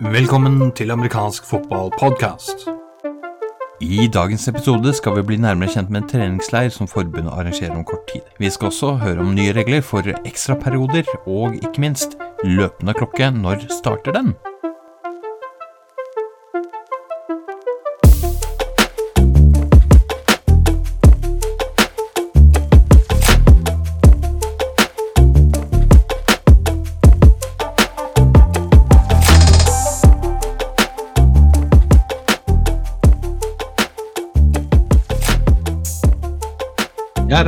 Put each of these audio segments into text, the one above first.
Velkommen til amerikansk fotballpodkast. I dagens episode skal vi bli nærmere kjent med en treningsleir som forbundet arrangerer om kort tid. Vi skal også høre om nye regler for ekstraperioder, og ikke minst løpende klokke. Når starter den?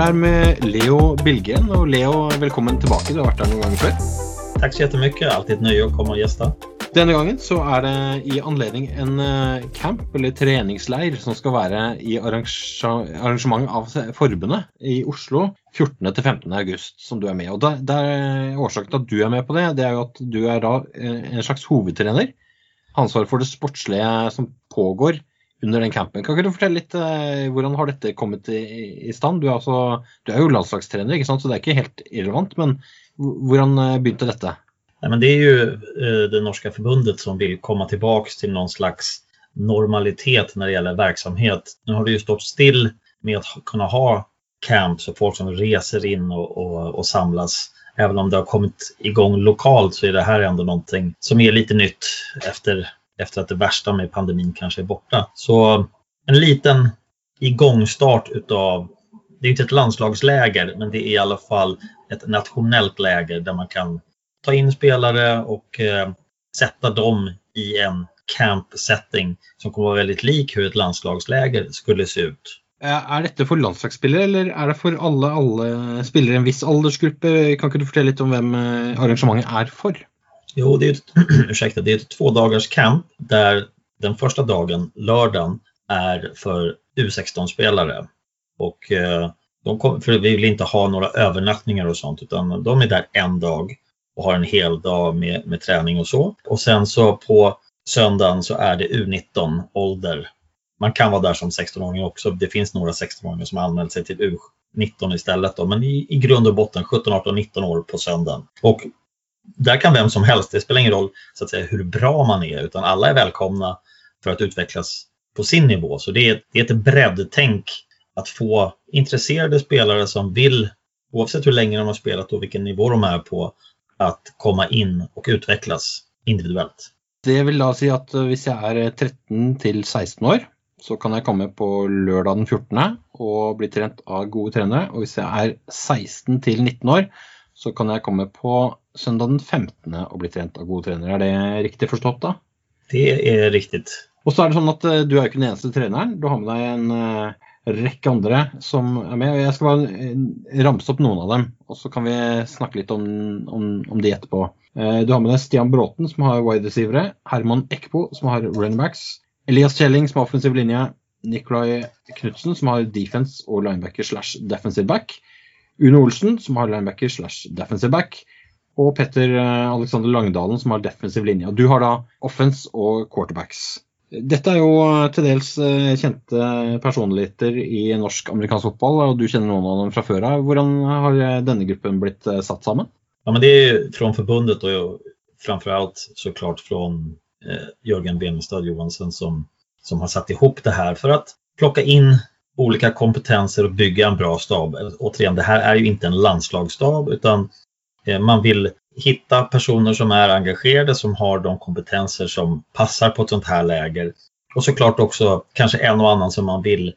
Her med Leo Bilgen. Og Leo, velkommen tilbake. Du har vært her noen ganger før. Takk så jättemycket, alltid et nøye å komme og gjeste. Denne gangen så er det i anledning en eh, camp, eller treningsleir, som skal være i arrangement av forbundet i Oslo 14. til 15. august, som du er med. Og det, det er Årsaken til at du er med på det, det er jo at du er da eh, en slags hovedtrener. Ansvar for det sportslige som pågår under den campen. Kan ikke du fortelle litt eh, hvordan har dette kommet i, i stand? Du er, altså, du er jo landslagstrener, ikke sant? så det er ikke helt irrelevant. Men hvordan eh, begynte dette? Nei, men det er jo eh, det norske forbundet som vil komme tilbake til noen slags normalitet når det gjelder verksamhet. Nå har det jo stått still med å kunne ha camps og folk som reser inn og, og, og samlas. Även om det har kommet igång lokalt så er det här ändå någonting som er litt nytt efter, efter att det värsta med pandemin kanske är borta. Så en liten igångstart utav, det är inte ett landslagsläger, men det är i alla fall ett nationellt läger där man kan ta in spelare och eh, sätta dem i en camp setting som kommer vara väldigt lik hur ett landslagsläger skulle se ut. Eh, Er dette for landslagsspillere, eller er det for alle, alle spillere i en viss aldersgruppe? Kan ikke du fortelle litt om hvem eh, arrangementet er for? Jo, det är ett, ursäkta, det är ett två dagars camp där den första dagen, lördagen, är för U16-spelare. Och eh, de kom, för vi vill inte ha några övernattningar och sånt utan de är där en dag och har en hel dag med, med träning och så. Och sen så på söndagen så är det U19 ålder. Man kan vara där som 16-åring också. Det finns några 16-åringar som anmält sig till U19 istället. Då. Men i, i grund och botten 17, 18, 19 år på söndagen. Och där kan vem som helst, det spelar ingen roll så att säga, hur bra man är, utan alla är välkomna för att utvecklas på sin nivå. Så det är, det är ett breddtänk att få intresserade spelare som vill, oavsett hur länge de har spelat och vilken nivå de är på, att komma in och utvecklas individuellt. Det vil da si at eh, hvis jeg er 13 til 16 år, så kan jeg komme på lørdag den 14. og bli trent av gode trenere. Og hvis jeg er 16 til 19 år, så kan jeg komme på søndag den 15. og bli trent av gode trenere. Er det riktig forstått, da? Det er riktig. Og så er det sånn at eh, du er ikke den eneste treneren. Du har med deg en eh, rekke andre som er med. og Jeg skal bare eh, ramse opp noen av dem, og så kan vi snakke litt om, om, om de etterpå. Du har med deg Stian Bråten, som har wide receivere. Herman Ekpo, som har running backs. Elias Kjelling, som har offensiv linje. Nikolai Knutsen, som har defense og linebacker slash defensive back. Uno Olsen, som har linebacker slash defensive back. Og Petter eh, Alexander Langdalen, som har defensiv linje. Og du har da offense og quarterbacks. Dette er jo eh, til dels eh, kjente personligheter i norsk-amerikansk fotball, og du kjenner noen av dem fra før av. Hvordan har denne gruppen blitt satt sammen? Ja, men det er fra forbundet og framfor alt så klart eh, Jørgen Benestad Johansen, som, som har satt ihop det her. For å plukke in olika kompetenser och bygga en bra stab. Återigen, det här är ju inte en landslagsstab utan eh, man vill hitta personer som är engagerade, som har de kompetenser som passar på ett sånt här läger. Och såklart också kanske en och annan som man vill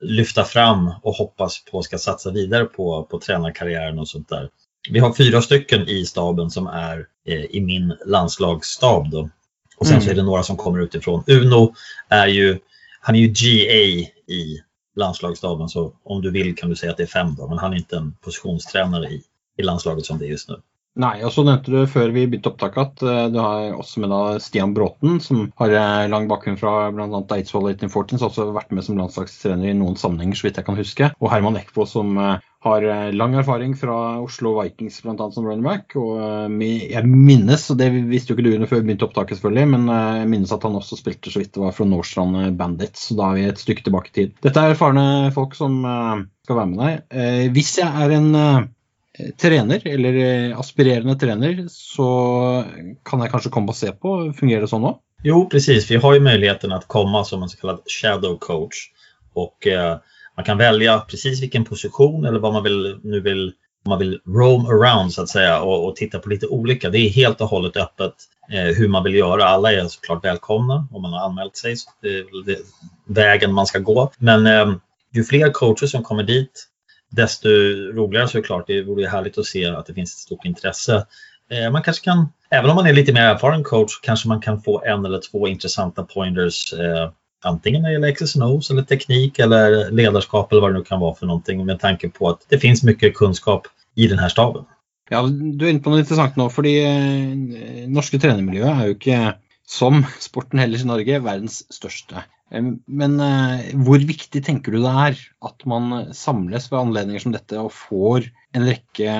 lyfta fram och hoppas på ska satsa vidare på, på tränarkarriären och sånt där. Vi har fyra stycken i staben som är eh, i min landslagsstab. Då. Och sen Mm. så är det några som kommer utifrån. Uno är ju, han är ju GA i landslagsstaben så om du vill kan du säga att det är fem då, men han är inte en positionstränare i, i landslaget som det är just nu. Nei, og så nevnte du før vi begynte opptaket at eh, du har også med da Stian Bråten, som har eh, lang bakgrunn fra bl.a. Eidsvoll 1814, som også har vært med som landslagstrener i noen sammenhenger, så vidt jeg kan huske. Og Herman Eckbo, som eh, har lang erfaring fra Oslo Vikings bl.a. som running back. Og jeg minnes, og det visste jo ikke du under før vi begynte opptaket, selvfølgelig, men jeg minnes at han også spilte så vidt det var fra Nordstrand Bandits, så da er vi et stykke tilbake i tid. Dette er erfarne folk som skal være med deg. Hvis jeg er en trener, eller aspirerende trener, så kan jeg kanskje komme og se på. Fungerer det sånn nå? Jo, precis. Vi har ju möjligheten att komma som en så kallad shadow coach. Och eh, man kan välja precis vilken position eller vad man vill, nu vill, man vill roam around så att säga och, och titta på lite olika. Det är helt och hållet öppet eh, man vill göra. Alla är såklart välkomna om man har anmält sig. Så det er vägen man ska gå. Men eh, ju fler coacher som kommer dit desto roligare såklart. Det vore härligt att se att det finns ett stort intresse Eh, man kanske kan, även om man är lite mer erfaren coach, kanske man kan få en eller två intressanta pointers eh, antingen när det gäller XSNOs eller teknik eller ledarskap eller vad det nu kan vara för någonting med tanke på att det finns mycket kunskap i den här staben. Ja, du er inne på noe interessant nå, fordi eh, norske trenermiljøet er jo ikke, som sporten ellers i Norge, verdens største. Men eh, hvor viktig tenker du det er at man samles ved anledninger som dette og får en rekke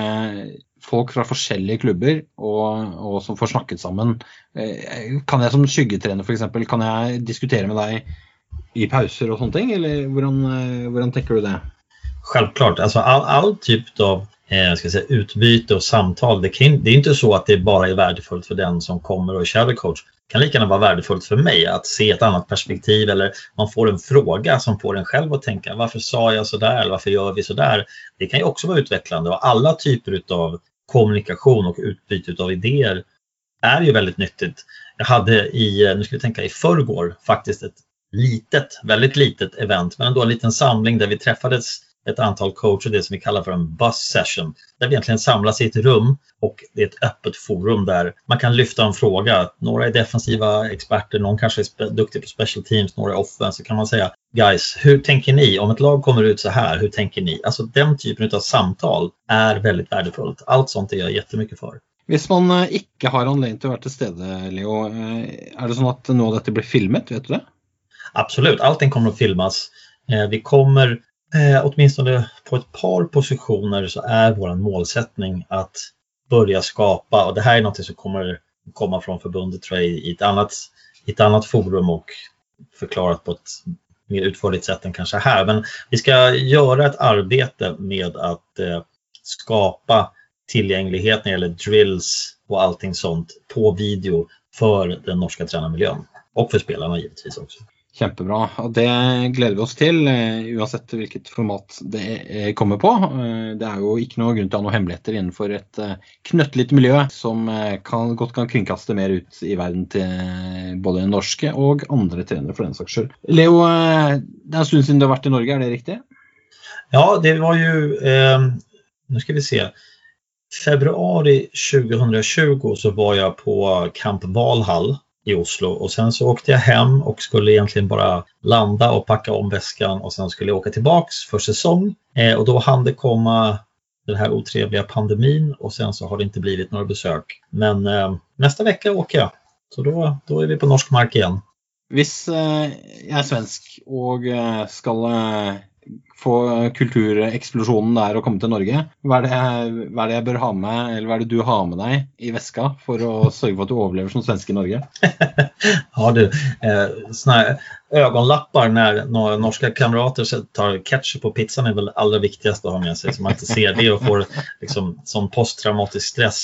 folk fra forskjellige klubber og, og, som får snakket sammen. Eh, kan jeg som skyggetrener f.eks. kan jeg diskutere med deg i pauser og sånne ting, eller hvordan, eh, hvordan tenker du det? Självklart, alltså all, all typ av eh, ska säga, utbyte och samtal, det, kan, det är inte så att det bara är värdefullt för den som kommer och är shadow coach. Det kan lika gärna vara värdefullt för mig att se ett annat perspektiv eller man får en fråga som får en själv att tänka varför sa jag sådär eller varför gör vi sådär? Det kan ju också vara utvecklande och alla typer av kommunikation och utbyte av idéer är ju väldigt nyttigt. Jag hade i, nu ska vi tänka i förrgår, faktiskt ett litet, väldigt litet event, men ändå en liten samling där vi träffades ett antal coacher, det som vi kallar för en bus session, där vi egentligen samlas i ett rum och det är ett öppet forum där man kan lyfta en fråga. Några är defensiva experter, någon kanske är duktig på special teams, några är offense. Så kan man säga, guys, hur tänker ni? Om ett lag kommer ut så här, hur tänker ni? Alltså den typen av samtal är väldigt värdefullt. Allt sånt är jag jättemycket för. Hvis man eh, ikke har anledning til å være til stede, Leo, eh, er det sånn at nå dette blir filmet? vet du det? Absolut, allting kommer att filmas. Eh, vi kommer eh, åtminstone på ett par positioner så är vår målsättning att börja skapa, och det här är något som kommer komma från förbundet tror jag, i ett annat, i ett annat forum och förklarat på ett mer utförligt sätt än kanske här. Men vi ska göra ett arbete med att eh, skapa tillgänglighet när det gäller drills och allting sånt på video för den norska tränarmiljön. Och för spelarna givetvis också. Kjempebra. og Det gleder vi oss til, eh, uansett hvilket format det eh, kommer på. Eh, det er jo ikke noe grunn til å ha noen hemmeligheter innenfor et knøttlite miljø som kan, godt kan kringkaste mer ut i verden til både norske og andre trenere, for den saks skyld. Leo, det er en stund siden du har vært i Norge, er det riktig? Ja, det var jo eh, Nå skal vi se. Februari 2020 så var jeg på Camp Valhall i Oslo och sen så åkte jag hem och skulle egentligen bara landa och packa om väskan och sen skulle jag åka tillbaks för säsong. Eh, och då hann det komma den här otrevliga pandemin och sen så har det inte blivit några besök. Men eh, nästa vecka åker jag. Så då är vi på norsk mark igen. Hvis eh, jeg er svensk og eh, skal få kultureksplosjonen der og komme til Norge. Hva er, det, hva er, det, jeg bør ha med, eller hva er det du har med deg i veska for å sørge for at du overlever som svenske i Norge? Har du eh, sånne ögonlappar når, når norske kamerater tar ketchup på pizzaen, er vel det aller viktigste å ha med seg, så man ikke ser det og får liksom, sånn posttraumatisk stress.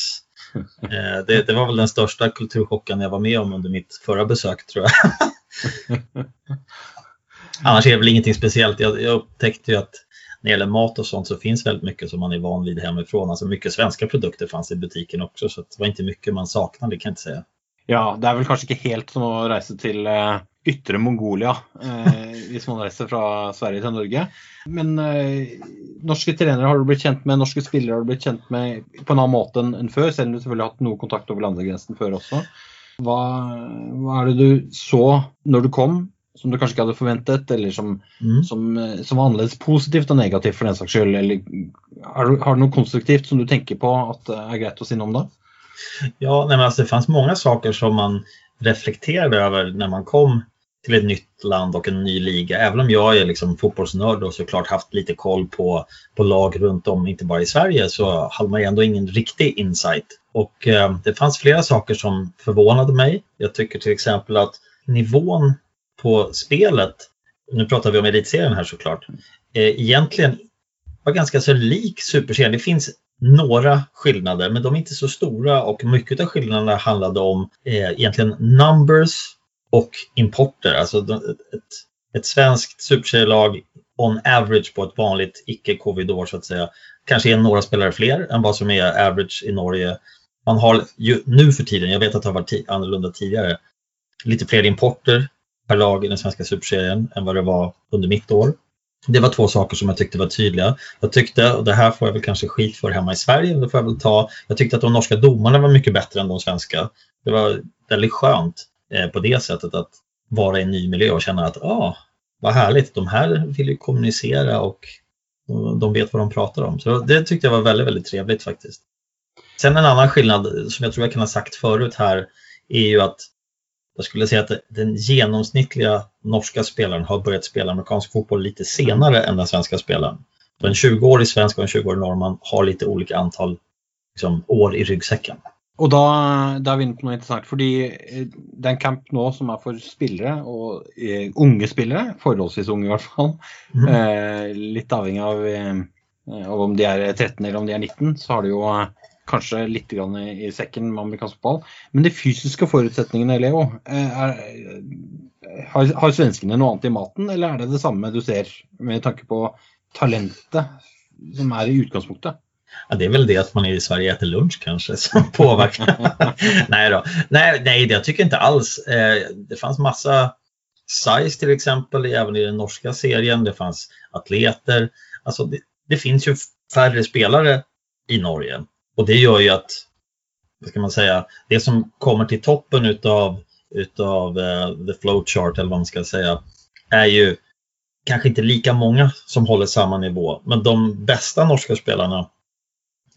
Eh, det, det var vel den største kultursjokken jeg var med om under mitt forrige besøk, tror jag. Annars är det väl ingenting speciellt. Jag, jag upptäckte ju att när det gäller mat och sånt så finns väldigt mycket som man är van vid hemifrån. Alltså mycket svenska produkter fanns i butiken också så det var inte mycket man saknade kan jag inte säga. Ja, det er vel kanskje ikke helt som å reise til uh, yttre Mongolia uh, hvis man reiser fra Sverige til Norge. Men uh, norske trenere har du blitt kjent med, norske spillere har du blitt kjent med på en annen måte enn før, selv om du selvfølgelig har hatt noe kontakt over landegrensen før også. Hva, hva er det du så når du kom som du kanskje ikke hadde forventet, eller som, mm. som, eh, som, var annerledes positivt og negativt for den saks skyld? Eller har du, har du noe konstruktivt som du tenker på at er greit å si noe om det? Ja, nei, men altså, det fanns mange saker som man reflekterte over når man kom til et nytt land og en ny liga. Selv om jeg er liksom fotballnerd og så klart hatt litt koll på, på lag rundt om, ikke bare i Sverige, så hadde man ändå ingen riktig insight. Og eh, det fanns flere saker som förvånade meg. Jeg syns f.eks. at att nivån på spelet, nu pratar vi om elitserien här såklart, eh, egentligen var ganska så lik superserien. Det finns några skillnader, men de är inte så stora och mycket av skillnaderna handlade om eh, egentligen numbers och importer. Alltså ett, ett svenskt superserielag on average på ett vanligt icke-covid-år så att säga kanske är några spelare fler än vad som är average i Norge. Man har ju nu för tiden, jag vet att det har varit annorlunda tidigare, lite fler importer per lag i den svenska superserien än vad det var under mitt år. Det var två saker som jag tyckte var tydliga. Jag tyckte, och det här får jag väl kanske skit för hemma i Sverige, det får jag väl ta. Jag tyckte att de norska domarna var mycket bättre än de svenska. Det var väldigt skönt eh, på det sättet att vara i en ny miljö och känna att ah, vad härligt, de här vill ju kommunicera och de vet vad de pratar om. Så det tyckte jag var väldigt, väldigt trevligt faktiskt. Sen en annan skillnad som jag tror jag kan ha sagt förut här är ju att jag skulle säga att den genomsnittliga norska spelaren har börjat spela amerikansk fotboll lite senare än den svenska spelaren. Så en 20-årig svensk och en 20-årig norrman har lite olika antal liksom, år i ryggsäcken. Og da, da, er vi inne på noe interessant. fordi eh, det er en camp nå som er for spillere, og uh, unge spillere. Forholdsvis unge, i hvert fall. Mm. Uh, litt avhengig av, uh, av, om de er 13 eller om de er 19, så har de jo kanskje litt i, i sekken med amerikansk fotball. Men de fysiske forutsetningene, Leo, er, har, har svenskene noe annet i maten, eller er det det samme du ser med tanke på talentet som er i utgangspunktet? Ja, det er vel det at man i Sverige spiser lunsj, kanskje, som påvirker. nei da. Nei, nei, det syns jeg ikke alls. Eh, det fanns masse size til eksempel, även i den norske serien. Det fanns atleter. Altså, det, det finns jo færre spillere i Norge och det gör ju att, vad ska man säga, det som kommer till toppen utav, utav uh, the flowchart eller vad man ska säga är ju kanske inte lika många som håller samma nivå. Men de bästa norska spelarna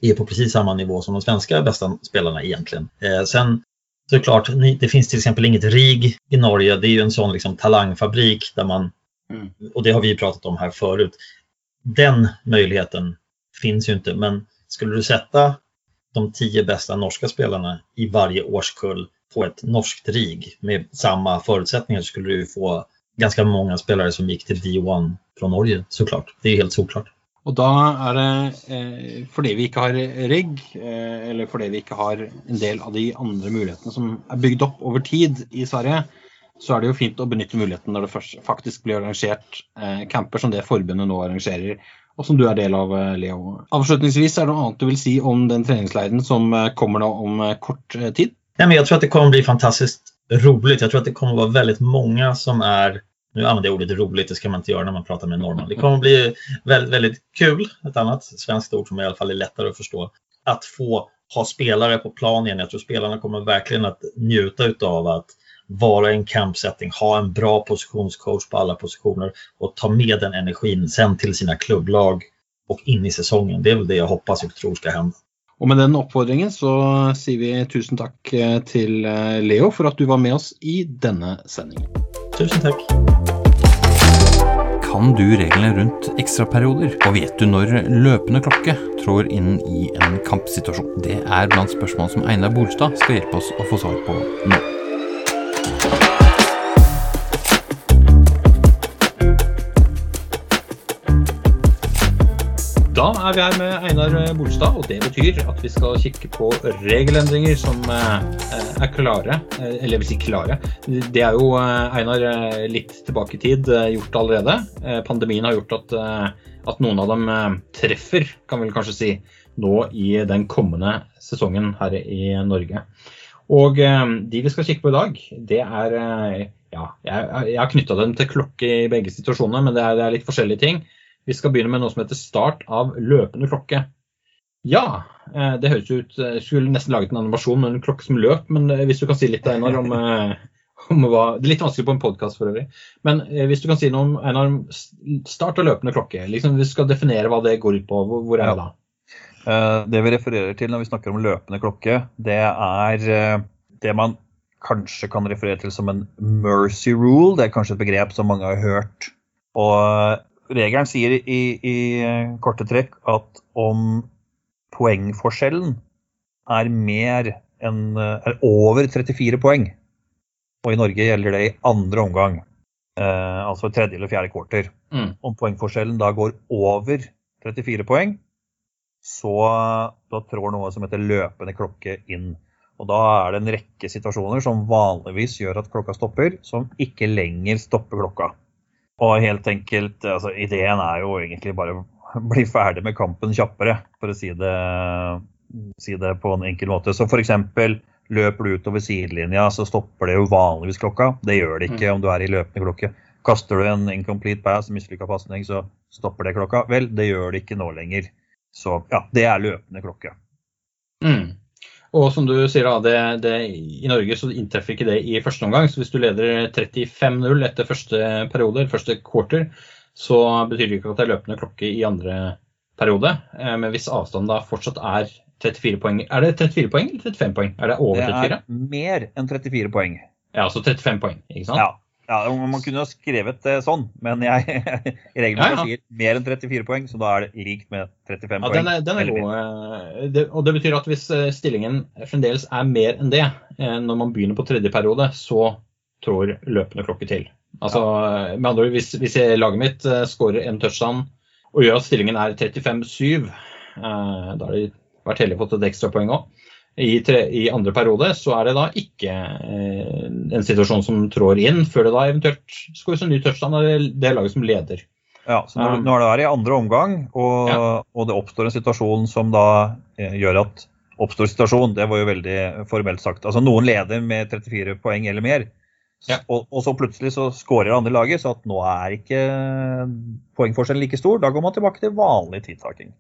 är på precis samma nivå som de svenska bästa spelarna egentligen. Eh, sen såklart, det finns till exempel inget RIG i Norge. Det är ju en sån liksom talangfabrik där man, mm. och det har vi pratat om här förut. Den möjligheten finns ju inte, men skulle du sätta de tio bästa norska spelarna i varje årskull på ett norskt RIG med samma förutsättningar skulle du få ganska många spelare som gick till D1 från Norge såklart. Det är helt såklart. Og da er det eh, fordi vi ikke har rigg, eh, eller fordi vi ikke har en del av de andre mulighetene som er bygd opp over tid i Sverige, så er det jo fint å benytte muligheten når det faktisk blir arrangert eh, camper som det forbundet nå arrangerer, og som du er del av, eh, Leo. Avslutningsvis, er det noe annet du vil si om den treningsleiren som eh, kommer nå om eh, kort tid? Ja, jag tror at det kommer bli fantastisk roligt. Jeg tror at det kommer være veldig mange som er nu använder jag ordet roligt, det ska man inte göra när man pratar med norrman. Det kommer bli väldigt, väldigt kul, ett annat svenskt ord som i alla fall är lättare att förstå, att få ha spelare på plan igen. Jag tror spelarna kommer verkligen att njuta av att vara i en campsetting, ha en bra positionscoach på alla positioner och ta med den energin sen till sina klubblag och in i säsongen. Det är väl det jag hoppas och tror ska hända. Och med den oppfordringen så sier vi tusen tack til till eh, Leo för att du var med oss i denna sändning. Tusen tack. Kan du reglene rundt ekstraperioder, og vet du når løpende klokke trår inn i en kampsituasjon? Det er blant spørsmål som Einar Bolstad skal hjelpe oss å få svar på nå. Da er vi her med Einar Bolstad, og det betyr at vi skal kikke på regelendringer som eh, er klare. Eh, eller jeg vil si klare. Det er jo, eh, Einar, litt tilbake i tid gjort allerede. Pandemien har gjort at, at noen av dem treffer, kan vi kanskje si, nå i den kommende sesongen her i Norge. Og de vi skal kikke på i dag, det er Ja, jeg, jeg har knytta dem til klokke i begge situasjonene, men det er, det er litt forskjellige ting. Vi skal begynne med noe som heter start av løpende klokke. Ja, eh, det høres ut Jeg skulle nesten laget en animasjon med en klokke som løp, men eh, hvis du kan si litt, Einar, om, eh, om hva Det er litt vanskelig på en podkast for øvrig. Men hvis du kan si noe om, Einar, start av løpende klokke. Liksom, vi skal definere hva det går ut på. Hvor er det da? Det vi refererer til når vi snakker om løpende klokke, det er det man kanskje kan referere til som en mercy rule. Det er kanskje et begrep som mange har hørt. Og regelen sier i, i, korte trekk at om poengforskjellen er mer enn er over 34 poeng, og i Norge gjelder det i andre omgang, eh, altså tredje eller fjerde kvarter, mm. om poengforskjellen da går over 34 poeng, så da trår noe som heter løpende klokke inn. Og da er det en rekke situasjoner som vanligvis gjør at klokka stopper, som ikke lenger stopper klokka. Og helt enkelt, altså ideen er jo egentlig bare å bli ferdig med kampen kjappere, for å si det, si det på en enkel måte. Så f.eks. løper du utover sidelinja, så stopper det jo vanligvis klokka. Det gjør det ikke om du er i løpende klokke. Kaster du en incomplete pass, mislykka pasning, så stopper det klokka. Vel, det gjør det ikke nå lenger. Så ja, det er løpende klokke. Mm. Og som du sier, da, det, det, i Norge så inntreffer ikke det i første omgang. Så hvis du leder 35-0 etter første periode, eller første quarter, så betyr det ikke at det er løpende klokke i andre periode. Eh, men hvis avstanden da fortsatt er 34 poeng Er det 34 poeng eller 35 poeng? Er det over 34? Det er mer enn 34 poeng. Ja, altså 35 poeng, ikke sant? Ja. Ja, Man kunne jo skrevet det sånn, men jeg i regelen ja, ja. sier mer enn 34 poeng, så da er det likt med 35 ja, poeng. Den er, den er god. Eh, det, og det betyr at hvis eh, stillingen fremdeles er mer enn det eh, når man begynner på tredje periode, så trår løpende klokke til. Altså, ja. med andre ord, hvis, hvis laget mitt skårer en touchdown og gjør at stillingen er 35-7, da har de vært heldige fått et ekstrapoeng òg i, tre, i, andre periode, så er det da ikke eh, en situasjon som trår inn, før det da eventuelt skåres en ny touchdown av det, det laget som leder. Ja, så når, når det er i andre omgang, og, ja. og, det oppstår en situasjon som da eh, gjør at oppstår situasjon, det var jo veldig formelt sagt. Altså Noen leder med 34 poeng eller mer, ja. og, og, så plutselig så skårer andre laget, så at nå er ikke poengforskjellen like stor. Da går man tilbake til vanlig tidtaking.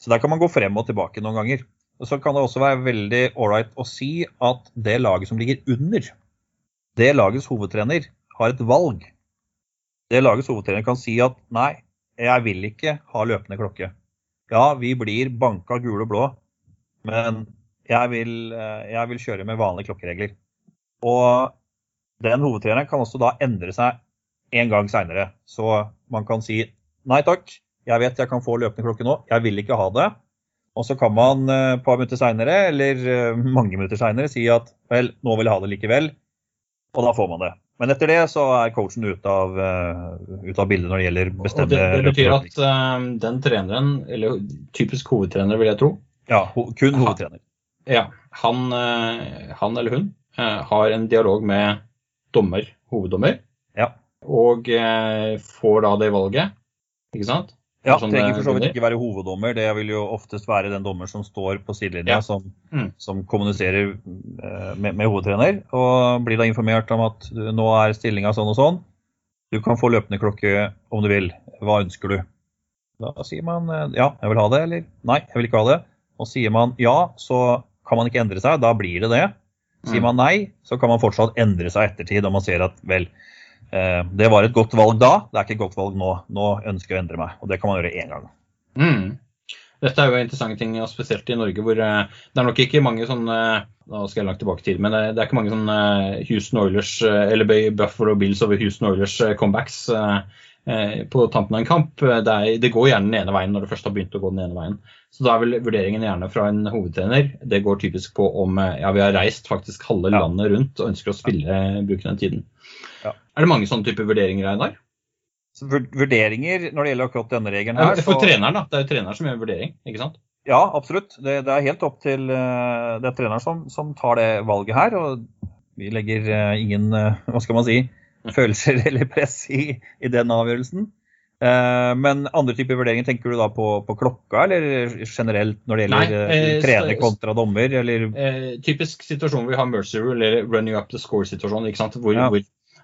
Så der kan man gå frem og tilbake noen ganger så kan det også være veldig ålreit å si at det laget som ligger under, det lagets hovedtrener har et valg. Det lagets hovedtrener kan si at nei, jeg vil ikke ha løpende klokke. Ja, vi blir banka gule og blå, men jeg vil, eh, jeg vil kjøre med vanlige klokkeregler. Og den hovedtreneren kan også da endre seg en gang seinere. Så man kan si nei takk, jeg vet jeg kan få løpende klokke nå, jeg vil ikke ha det. Og så kan man eh, et par minutter seinere, eller eh, mange minutter seinere, si at vel, nå vil jeg ha det likevel. Og da får man det. Men etter det så er coachen ute av, uh, ut av bildet når det gjelder bestemme det, det betyr at uh, den treneren, eller typisk hovedtrener vil jeg tro Ja, ho kun hovedtrener. Ja, han, uh, han eller hun har en dialog med dommer, hoveddommer, ja. og får da det valget, ikke sant? Ja, det trenger for så vidt ikke være hoveddommer. Det vil jo oftest være den dommer som står på sidelinja, ja. som, mm. som, kommuniserer eh, med, med, hovedtrener. Og blir da informert om at nå er stillinga sånn og sånn. Du kan få løpende klokke om du vil. Hva ønsker du? Da sier man eh, ja, jeg vil ha det, eller nei, jeg vil ikke ha det. Og sier man ja, så kan man ikke endre seg. Da blir det det. Sier mm. man nei, så kan man fortsatt endre seg ettertid om man ser at vel, Eh, det var et godt valg da, det er ikke et godt valg nå. Nå ønsker jeg å endre meg. Og det kan man gjøre én gang. Mm. Dette er jo interessante ting, spesielt i Norge hvor eh, det er nok ikke mange sånne Nå skal jeg langt tilbake til, men det er ikke mange sånne Houston Oilers eller Buffalo Bills over Houston Oilers comebacks på tampen av en kamp. Det, er, det, går gjerne den ene veien når det først har begynt å gå den ene veien. Så da er vel vurderingen gjerne fra en hovedtrener. Det går typisk på om ja, vi har reist faktisk halve landet rundt og ønsker å spille, bruke den tiden. Ja. Er det mange sånne typer vurderinger, Einar? Vurderinger når det gjelder akkurat denne regelen her For så... treneren, da. Det er jo treneren som gjør vurdering, ikke sant? Ja, absolutt. Det, det er helt opp til uh, det er treneren som, som, tar det valget her. Og vi legger uh, ingen, uh, hva skal man si, følelser eller press i, i den avgjørelsen. Men andre typer vurderinger, tenker du da på, på klokka, eller generelt når det gjelder Nei, eh, trener kontra dommer? Eller? Eh, typisk situasjon hvor vi har mercy rule eller running up the score-situasjon, hvor, ja. hvor,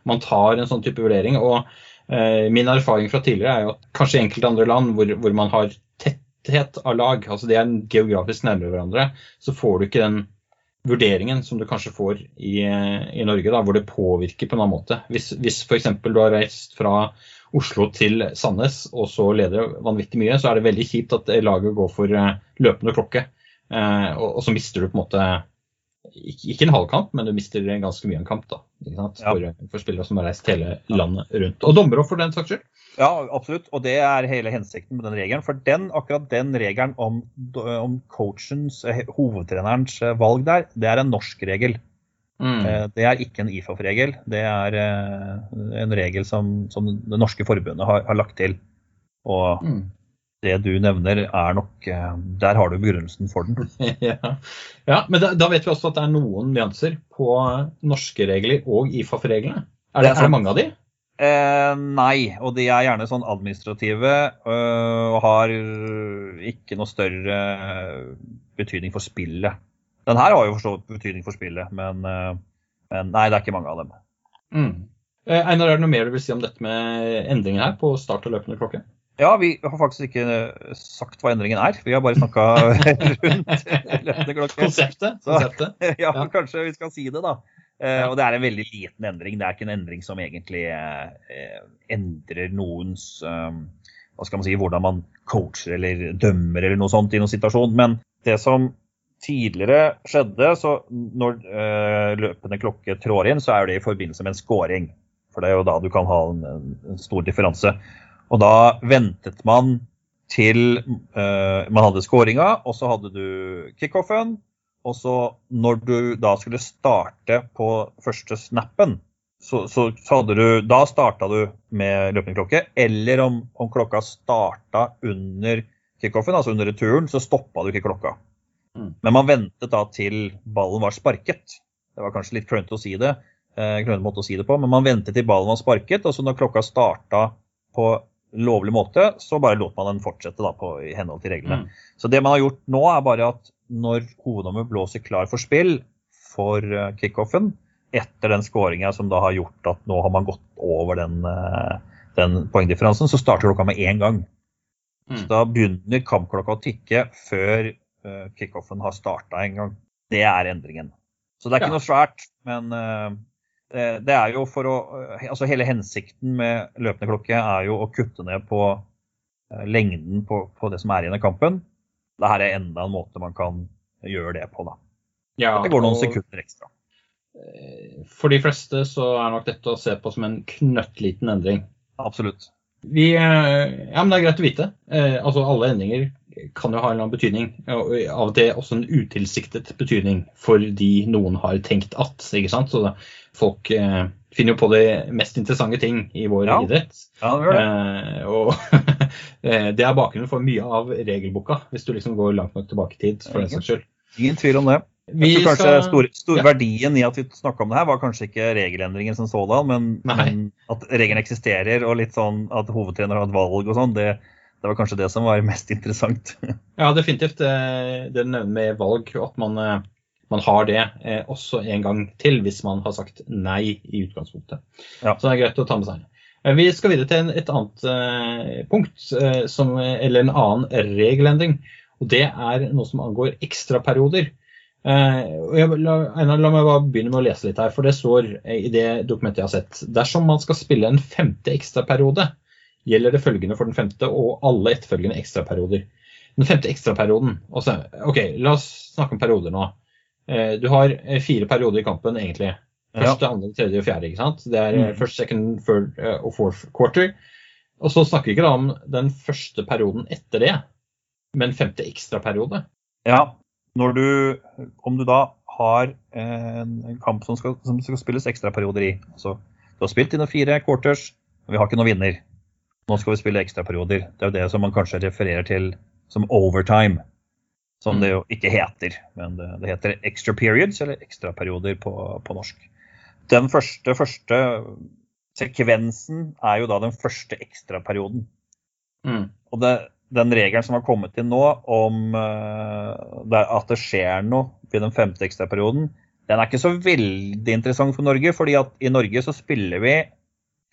man tar en sånn type vurdering. og eh, Min erfaring fra tidligere er jo at kanskje i enkelte andre land hvor, hvor man har tetthet av lag, altså de er geografisk nærmere hverandre, så får du ikke den vurderingen som du kanskje får i, i Norge, da, hvor det påvirker på en annen måte. Hvis, hvis f.eks. du har reist fra Oslo til Sandnes og så leder vanvittig mye, så er det veldig kjipt at laget går for eh, løpende klokke. Eh, og, så mister du på en måte ikke en halv kamp, men du mister ganske mye en kamp da, for, ja. for, spillere som har reist hele landet rundt. Og dommere for den saks skyld. Ja, absolutt. Og det er hele hensikten med den regelen. For den, akkurat den regelen om, om coachens, eh, hovedtrenerens valg der, det er en norsk regel. Mm. Eh, det er ikke en IFAF-regel. Det er eh, en regel som, som, det norske forbundet har, har lagt til. Og mm. Det du nevner, er nok eh, Der har du begrunnelsen for den. ja. ja, men da, da, vet vi også at det er noen nyanser på norske regler og IFAF-reglene. Er, det, er det mange av de? Eh, nei, og de er gjerne sånn administrative øh, og har ikke noe større betydning for spillet. Den her har jo forstått betydning for spillet, men, men, nei, det er ikke mange av dem. Mm. Eh, Einar, er det noe mer du vil si om dette med endringer her på start og løpende klokke? Ja, vi har faktisk ikke eh, sagt hva endringen er. Vi har bare snakka rundt løpende klokke. Konseptet? konseptet. Så, ja, ja, kanskje vi skal si det, da. Eh, og det er en veldig liten endring. Det er ikke en endring som egentlig eh, endrer noens eh, hva skal man si, hvordan man coacher eller dømmer eller noe sånt i noen situasjon. Men det som tidligere skjedde, så når eh, løpende klokke trår inn, så er det i forbindelse med en scoring. For det er jo da du kan ha en, en stor differanse. Og da ventet man til uh, man hadde scoringa, og så hadde du kickoffen. Og så når du da skulle starte på første snappen, så, så, så hadde du Da starta du med løpende klokke. Eller om, om klokka starta under kickoffen, altså under returen, så stoppa du ikke klokka. Mm. Men man ventet da til ballen var sparket. Det var kanskje litt klønete å si det, eh, måte å si det på, men man ventet til ballen var sparket, og så når klokka starta på lovlig måte, så bare lot man den fortsette da, på, i henhold til reglene. Mm. Så det man har gjort nå, er bare at når hoveddommer blåser klar for spill for uh, kickoffen, etter den skåringa som da har gjort at nå har man gått over den, uh, den poengdifferansen, så starter klokka med én gang. Mm. Så da begynner kampklokka å tikke før uh, kickoffen har starta en gang. Det er endringen. Så det er ikke ja. noe svært, men Eh, det er jo for å eh, Altså hele hensikten med løpende klokke er jo å kutte ned på eh, lengden på, på det som er igjen i kampen. Dette er enda en måte man kan gjøre det på, da. Ja, det går noen sekunder ekstra. For de fleste så er nok dette å se på som en knøttliten endring. Absolutt. Vi, ja, men Det er greit å vite. Altså Alle endringer kan jo ha en eller annen betydning. Og av og til også en utilsiktet betydning fordi noen har tenkt at. ikke sant? Så da, folk eh, finner jo på de mest interessante ting i vår ja. idrett. Ja, det, eh, og eh, det er bakgrunnen for mye av regelboka, hvis du liksom går langt nok tilbake i tid. for den saks skyld. Ingen tvil om det. Jeg tror kanskje skal... stor, stor ja. Verdien i at vi snakka om det her, var kanskje ikke regelendringen som sådan, men, men at reglene eksisterer og litt sånn at hovedtrener har et valg og sånn, det, det, var kanskje det som var mest interessant. ja, definitivt. Det du nevner med valg, at man man har det eh, også en gang til hvis man har sagt nei i utgangspunktet. Ja. Så det er greit å ta med seg. Eh, vi skal videre til et annet eh, punkt, eh, som, eller en annen regelendring. og Det er noe som angår ekstraperioder. Eh, la, la meg bare begynne med å lese litt her, for det står i det dokumentet jeg har sett. Dersom man skal spille en femte ekstraperiode, gjelder det følgende for den femte og alle etterfølgende ekstraperioder. Den femte ekstraperioden også, OK, la oss snakke om perioder nå. Eh, du har eh, fire perioder i kampen, egentlig. Første, ja. andre, tredje og fjerde. ikke sant? Det er mm. first, second, third og fourth quarter. Og så snakker vi ikke da om den første perioden etter det, men femte ekstraperiode. Ja, når du, om du da har en kamp som skal, som skal spilles ekstraperioder i. Altså, du har spilt dine fire quarters, men vi har ikke noen vinner. Nå skal vi spille ekstraperioder. Det er jo det som man kanskje refererer til som overtime som det mm. jo ikke heter. Men det, det heter extra periods, eller ekstraperioder på, på norsk. Den første, første sekvensen er jo da den første ekstraperioden. Mm. Og det, den regelen som har kommet til nå om uh, at det skjer noe i den femte ekstraperioden, den er ikke så veldig interessant for Norge. fordi at i Norge så spiller vi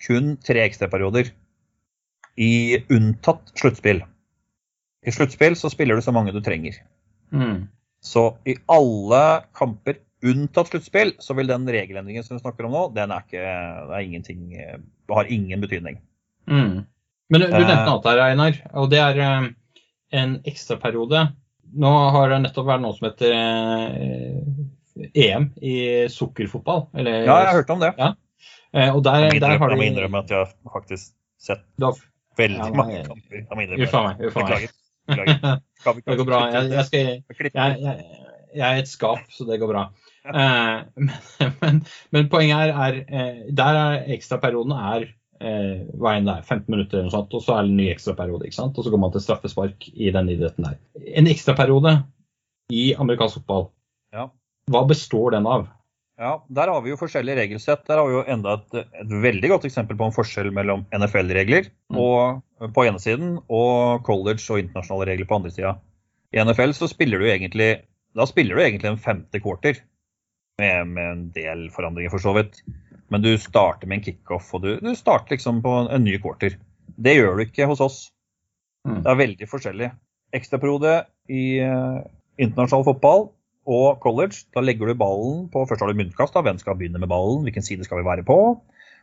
kun tre ekstraperioder. I unntatt sluttspill. I sluttspill så spiller du så mange du trenger. Mm. Så i alle kamper unntatt sluttspill, så vil den regelendringen som vi snakker om nå, den er ikke, det er ingenting, har ingen betydning. Mm. Men du, nevnte noe her, Einar, og det er um, en ekstraperiode. Nå har det nettopp vært noe som heter EM i sukkerfotball. Eller, ja, jeg har hørt om det. Ja. Og der, jeg der har de... innrømme at jeg har faktisk sett veldig ja, mange kamper. Uffa meg. Beklager. det går bra. Jeg, jeg, skal, jeg, jeg, er et skap, så det går bra. Eh, men, men, men, poenget er, er, eh, der er ekstraperioden er eh, hva enn det er, 15 minutter eller noe sånt, og så er det en ny ekstraperiode. ikke sant? Og så går man til straffespark i den idretten der. En ekstraperiode i amerikansk fotball, Ja. hva består den av? Ja, Der har vi jo forskjellige regelsett. Der har vi jo enda et, et veldig godt eksempel på en forskjell mellom NFL-regler Mm. på ene siden og college og internasjonale regler på andre sida. I NFL så spiller du egentlig da spiller du egentlig en femte quarter med, med en del forandringer, for så vidt. Men du starter med en kickoff, og du, du starter liksom på en, ny quarter. Det gjør du ikke hos oss. Mm. Det er veldig forskjellig. Ekstraperiode i eh, internasjonal fotball og college, da legger du ballen på Først har du myntkast, da. Hvem skal begynne med ballen? Hvilken side skal vi være på?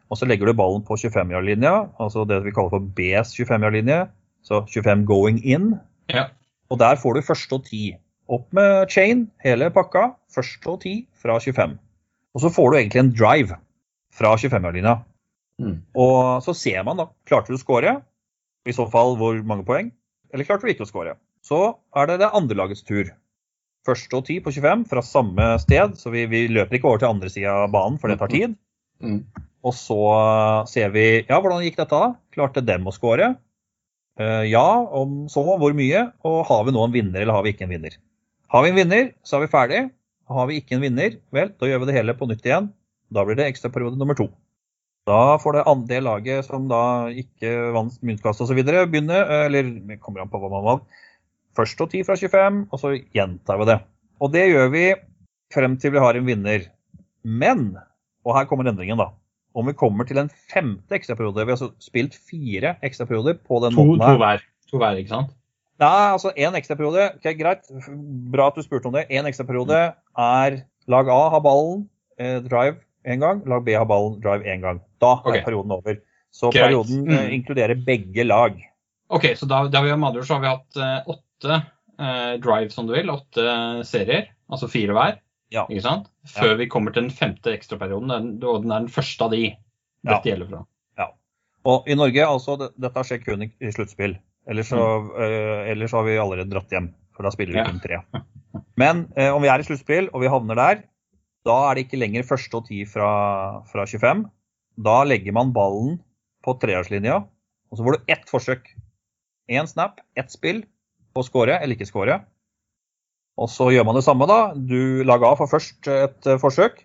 Og så legger du ballen på 25-yard-linja, altså det vi kaller for Bs 25-yard-linje. Så 25 going in. Ja. Og der får du første og ti. Opp med chain, hele pakka. Første og ti fra 25. Og så får du egentlig en drive fra 25-yard-linja. Mm. Og så ser man da, klarte du å score? I så fall hvor mange poeng? Eller klarte du ikke å score? Så er det det andre lagets tur. Første og ti på 25 fra samme sted, så vi, vi løper ikke over til andre sida av banen, for det tar tid. Mm. Og så ser vi ja, hvordan gikk dette da? Klarte dem å score? Eh, ja, om så hvor mye? Og har vi nå en vinner, eller har vi ikke en vinner? Har vi en vinner, så er vi ferdig. Har vi ikke en vinner, vel, da gjør vi det hele på nytt igjen. Da blir det ekstraperiode nummer to. Da får det andre laget som da ikke vant myntkast osv. begynne, eller det kommer an på hva man valgte. Først og ti fra 25, og så gjentar vi det. Og det gjør vi frem til vi har en vinner. Men, og her kommer endringen, da. Om vi kommer til en femte ekstraperiode Vi har altså spilt fire ekstraperioder på den To, måten to hver. To hver, ikke sant? Nei, altså én ekstraperiode. Ok, greit. Bra at du spurte om det. Én ekstraperiode er lag A har ballen, eh, drive én gang. Lag B har ballen, drive én gang. Da er Ok. perioden over. Så Greit. perioden eh, Mm. inkluderer begge lag. Ok, så da, da vi, har Madur, så har vi hatt eh, åtte eh, drive, som du vil. Åtte serier, altså fire hver. Ja. Ikke sant? Før vi kommer til den femte ekstraperioden, den- og den er den første av de Ja. dette gjelder fra. Ja. Og i Norge, altså, det, dette skjer kun i, i sluttspill. Ellers så, uh, ellers har vi allerede dratt hjem, for da spiller vi Ja. kun tre. Men uh, om vi er i sluttspill og vi havner der, da er det ikke lenger første og ti fra, fra 25. Da legger man ballen på treårslinja, og så får du ett forsøk. Én snap, ett spill på å score eller ikke score. Og så gjør man det samme, da. Du lag A får først et eh, forsøk,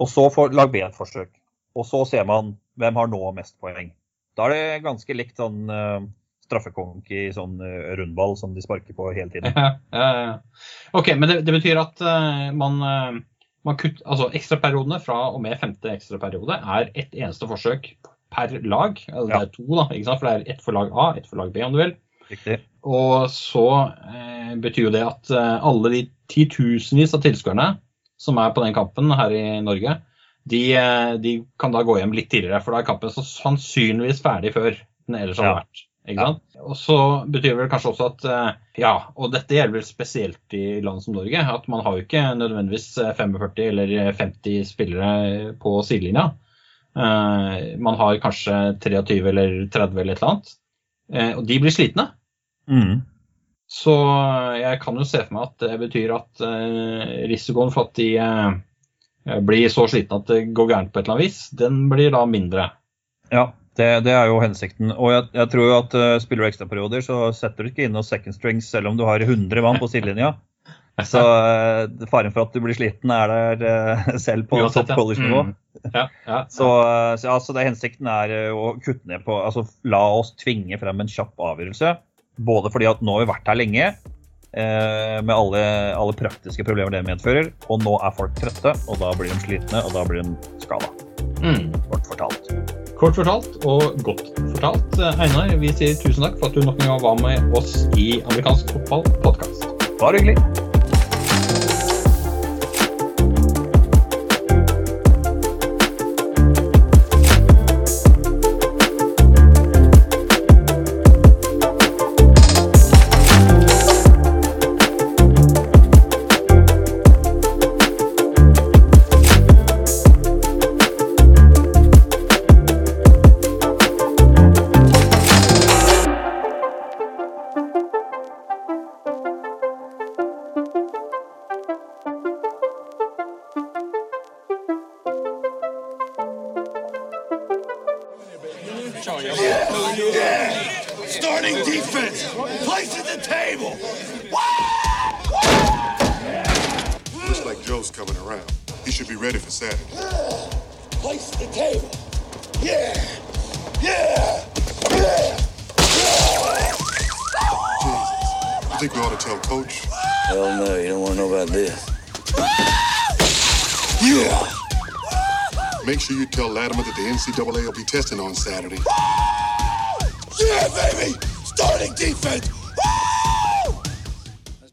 og så får lag B et forsøk. Og så ser man hvem har nå mest poeng. Da er det ganske likt sånn uh, straffekonk i sånn eh, rundball som de sparker på hele tiden. Ja, ja, ja. Ok, men det, det betyr at uh, man kutt, altså ekstraperiodene fra og med femte ekstraperiode er ett eneste forsøk per lag. Altså, Ja. Det er to, da, ikke sant? for det er ett for lag A, ett for lag B, om du vil. Riktig. Og så eh, betyr jo det at eh, alle de titusenvis av tilskuerne som er på den kampen her i Norge, de, eh, de kan da gå hjem litt tidligere, for da er kampen så sannsynligvis ferdig før den ellers hadde vært. Sant? Og så betyr det kanskje også at eh, ja, og dette gjelder vel spesielt i land som Norge, at man har jo ikke nødvendigvis eh, 45 eller 50 spillere på sidelinja. Eh, man har kanskje 23 eller 30 eller et eller annet. Eh, og de blir slitne. Mm. Så jeg kan jo se for meg at det betyr at eh, risikoen for at de eh, blir så slitne at det går gærent på et eller annet vis, den blir da mindre. Ja, det, det er jo hensikten. Og jeg, jeg tror jo at uh, spiller du ekstraperioder, så setter du ikke inn noen second strings selv om du har 100 mann på sidelinja. Så uh, faren for at du blir sliten er der uh, selv på Uansett, topp college-nivå. Mm. Ja, ja, Så, uh, så altså, det hensikten er å kutte ned på Altså la oss tvinge frem en kjapp avgjørelse. Både fordi at nå har vi vært her lenge, med alle, alle praktiske problemer det medfører. Og nå er folk trøtte, og da blir de slitne, og da blir de skada. Mm. Kort fortalt. Kort fortalt og godt fortalt. Eh, Einar, vi sier tusen takk for at du nok en gang var med oss i Amerikansk fotball podkast. Bare hyggelig.